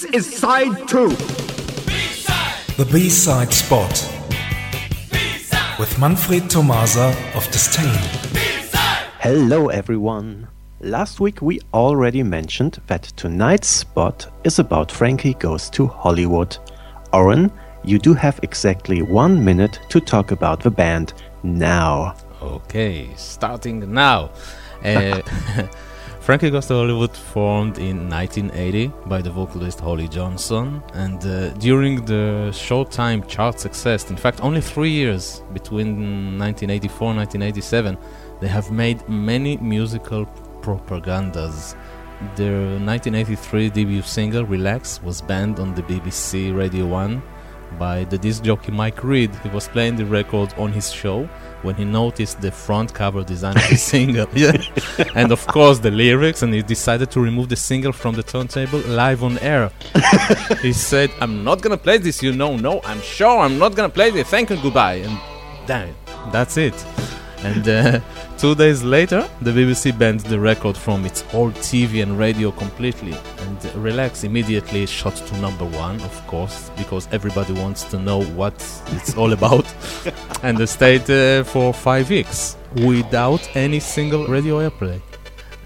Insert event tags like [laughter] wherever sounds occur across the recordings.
This is side two. The B-side spot. With Manfred Tomasa of Disdain. Hello, everyone. Last week we already mentioned that tonight's spot is about Frankie Goes to Hollywood. Oren, you do have exactly one minute to talk about the band now. Okay, starting now. Uh, [laughs] [laughs] Frankie Goes to Hollywood formed in 1980 by the vocalist Holly Johnson, and uh, during the short time chart success, in fact, only three years between 1984 and 1987, they have made many musical propagandas. Their 1983 debut single, Relax, was banned on the BBC Radio 1 by the disc jockey Mike Read. He was playing the record on his show when he noticed the front cover design of the [laughs] single. Yeah. and of course the lyrics, and he decided to remove the single from the turntable live on air. [laughs] he said, I'm not gonna play this, you know, no, I'm sure I'm not gonna play this, thank you, goodbye. And damn it, that's it. And uh, two days later, the BBC banned the record from its old TV and radio completely. And Relax immediately shot to number one, of course, because everybody wants to know what it's all about. [laughs] and they stayed uh, for five weeks without any single radio airplay.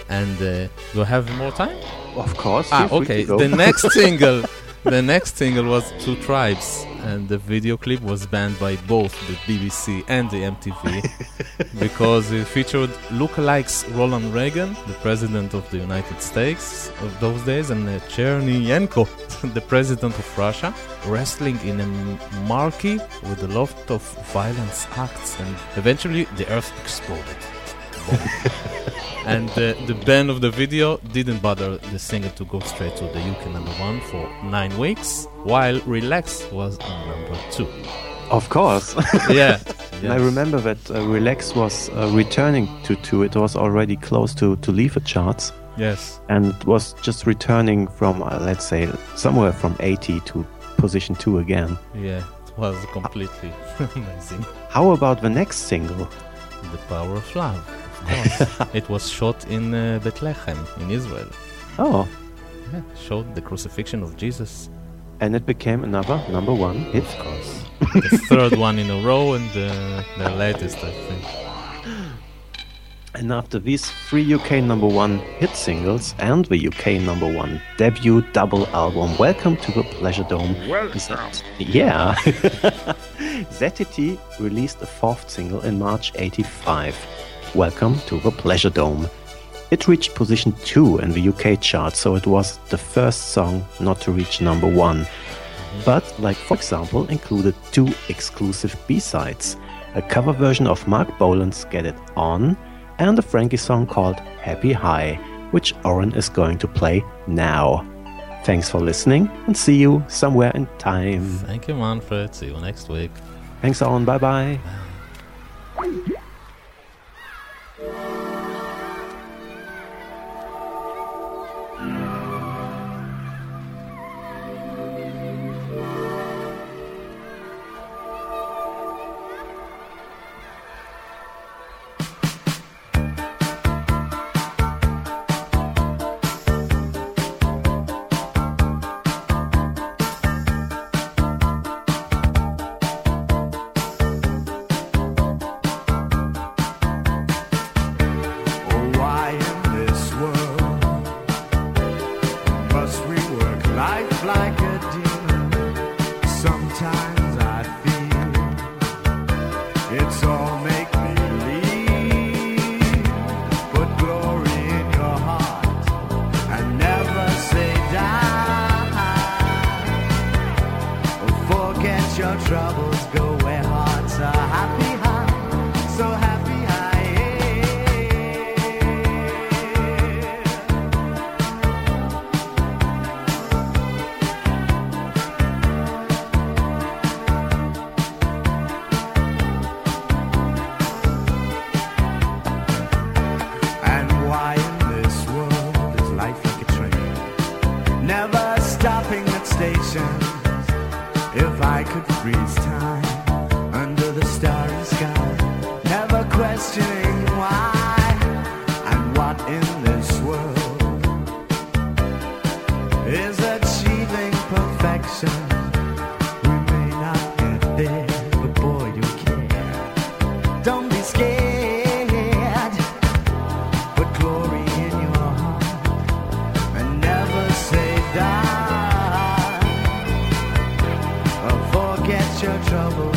And uh, do I have more time? Of course. Ah, okay. The next [laughs] single, the next single was Two Tribes, and the video clip was banned by both the BBC and the MTV [laughs] because it featured lookalikes Ronald Reagan, the president of the United States of those days, and uh, Chernenko, [laughs] the president of Russia, wrestling in a marquee with a lot of violence acts, and eventually the Earth exploded. [laughs] And uh, the ban of the video didn't bother the singer to go straight to the UK number one for nine weeks, while Relax was on number two. Of course. [laughs] yeah, And I remember that uh, Relax was uh, returning to two. It was already close to, to leave the charts. Yes, And it was just returning from, uh, let's say, somewhere from 80 to position two again. yeah, it was completely [laughs] amazing. How about the next single? The power of love. Of [laughs] course. it was shot in uh, Bethlehem, in Israel. Oh, Yeah, showed the crucifixion of Jesus. and it became another number one hit. Of course. the third one in a row and uh, the latest, I think. And after these three UK number one hit singles and the UK number one debut double album, Welcome to the Pleasuredome. Welcome. Yeah. [laughs] ZTT released a fourth single in March 85. Welcome to the Pleasuredome. It reached position 2 in the UK chart, so it was the first song not to reach number 1. But, like for example, included two exclusive B-sides, a cover version of Marc Bolan's Get It On, and a Frankie song called Happy Hi, which Oren is going to play now. Thanks for listening and see you somewhere in time. Thank you, Manfred. See you next week. Thanks, Oren. Bye bye. If I could freeze time under the starry sky, never questioning why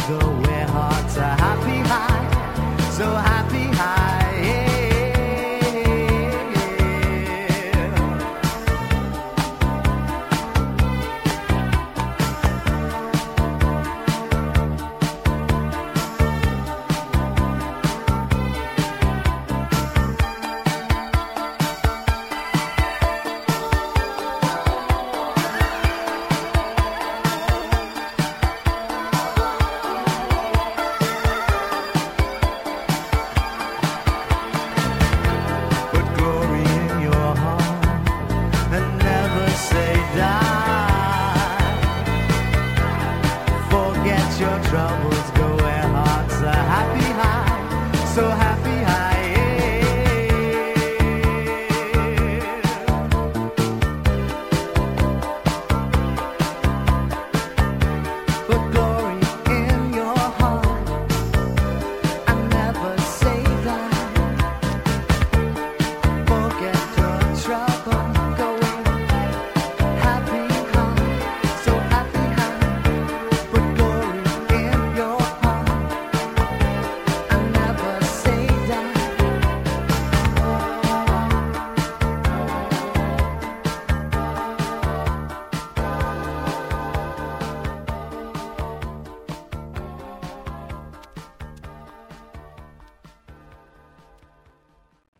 troubles forget your troubles, go where hearts are happy high. So happy